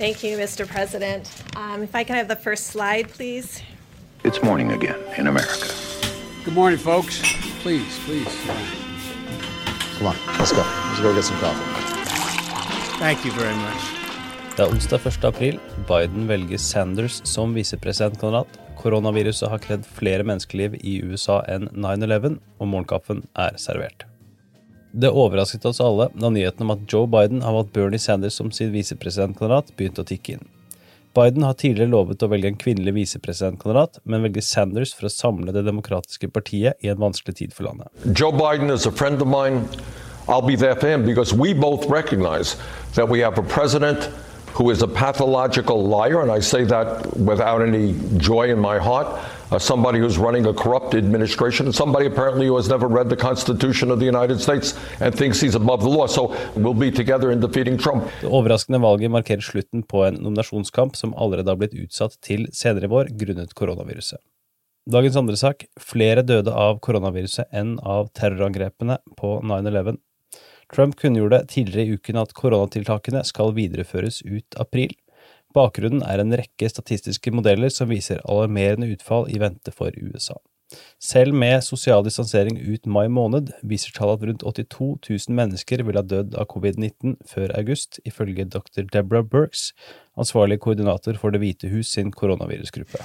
Thank you, Mr. President. Um, if I can have the first slide, please. It's morning again in America. Good morning, folks. Please, please. Come on, let's go. Let's go get some coffee. Thank you very much. Det er onsdag 1. april. Biden velger Sanders som visepresidentkandidat. Koronaviruset har kredd flere menneskeliv i USA enn 9-11, og morgenkaffen er servert. Det overrasket oss alle da nyheten om at Joe Biden har valgt Bernie Sanders som sin visepresidentkandidat, begynte å tikke inn. Biden har tidligere lovet å velge en kvinnelig visepresidentkandidat, men velger Sanders for å samle det demokratiske partiet i en vanskelig tid for landet. Joe Biden is a friend of mine. I'll be there for him because we both recognize that we have a president who is a pathological liar, and I say that without any joy in my heart. Uh, somebody who's running a corrupt administration, and somebody apparently who has never read the Constitution of the United States and thinks he's above the law. So we'll be together in defeating Trump. Det overraskende valget markerer slutten på en nominasjonskamp som allerede har blitt utsatt til senere i vår grunnet koronaviruset. Dagens andre sak flere døde av koronaviruset enn av terrorangrepene på 9-11. Trump kunngjorde tidligere i uken at koronatiltakene skal videreføres ut april. Bakgrunnen er en rekke statistiske modeller som viser alarmerende utfall i vente for USA. Selv med sosial distansering ut mai måned viser tallet at rundt 82 000 mennesker vil ha dødd av covid-19 før august, ifølge dr. Deborah Burks, ansvarlig koordinator for Det hvite hus sin koronavirusgruppe.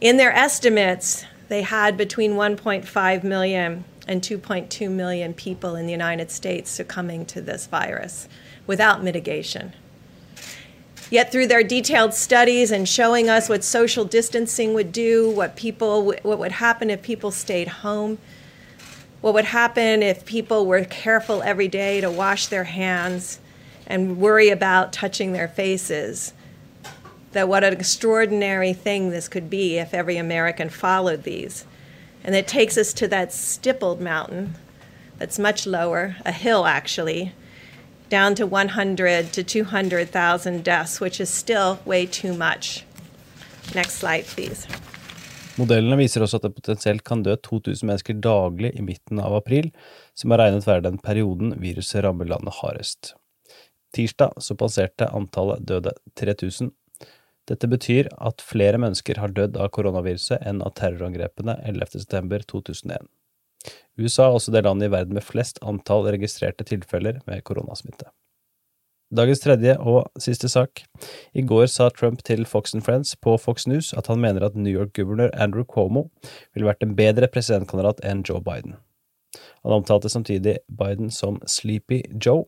In their estimates, they had between 1.5 million and 2.2 million people in the United States succumbing to this virus without mitigation. Yet, through their detailed studies and showing us what social distancing would do, what people, what would happen if people stayed home, what would happen if people were careful every day to wash their hands and worry about touching their faces, that what an extraordinary thing this could be if every American followed these. And it takes us to that stippled mountain that's much lower, a hill actually, down to 100 to 200,000 deaths, which is still way too much. Next slide, please. Modellene viser også at det potensielt kan dø 2000 mennesker daglig i midten av april, som er regnet være den perioden viruset rammer landet hardest. Tirsdag så passerte antallet døde 3000. Dette betyr at flere mennesker har dødd av koronaviruset enn av terrorangrepene 11.9.2001. USA er også det landet i verden med flest antall registrerte tilfeller med koronasmitte. Dagens tredje og siste sak. I går sa Trump til Fox and Friends på Fox News at han mener at New York-guvernør Andrew Cuomo ville vært en bedre presidentkandidat enn Joe Biden. Han omtalte samtidig Biden som Sleepy Joe.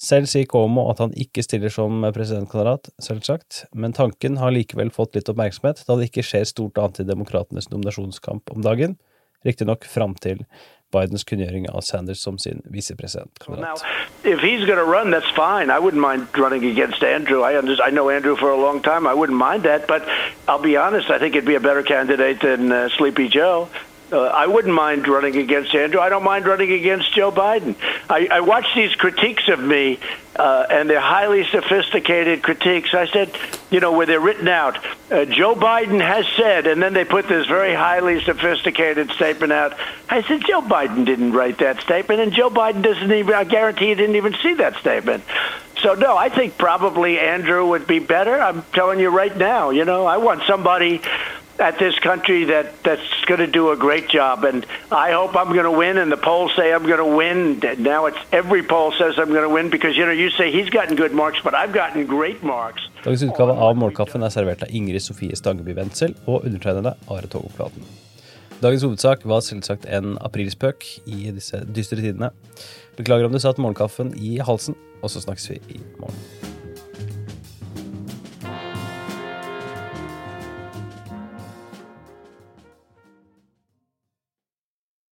Selv sier Cuomo at han ikke stiller som presidentkandidat, selvsagt, men tanken har likevel fått litt oppmerksomhet, da det ikke skjer stort annet i demokratenes nominasjonskamp om dagen, riktignok fram til Bidens kunngjøring av Sanders som sin visepresidentkandidat. If he's going to run, that's fine. I wouldn't mind running against Andrew. I, under, I know Andrew for a long time. I wouldn't mind that. But I'll be honest, I think it'd be a better candidate than uh, Sleepy Joe. Uh, I wouldn't mind running against Andrew. I don't mind running against Joe Biden. I, I watch these critiques of me, uh, and they're highly sophisticated critiques. I said, you know, where they're written out, uh, Joe Biden has said, and then they put this very highly sophisticated statement out. I said, Joe Biden didn't write that statement, and Joe Biden doesn't even, I guarantee he didn't even see that statement. So, no, I think probably Andrew would be better. I'm telling you right now, you know, I want somebody at this country that that's going to do a great job. And I hope I'm going to win. And the polls say I'm going to win. Now it's every poll says I'm going to win because you know you say he's gotten good marks, but I've gotten great marks. Dagens utgave av Målkaffen er servert av Ingrid Sofie Stangeby Wendsel og undertegnede Are Togoflaten. Dagens hovedsak var selvsagt en aprilspøk i disse dystre tidene. Beklager om du satt morgenkaffen i halsen, og så snakkes vi i morgen.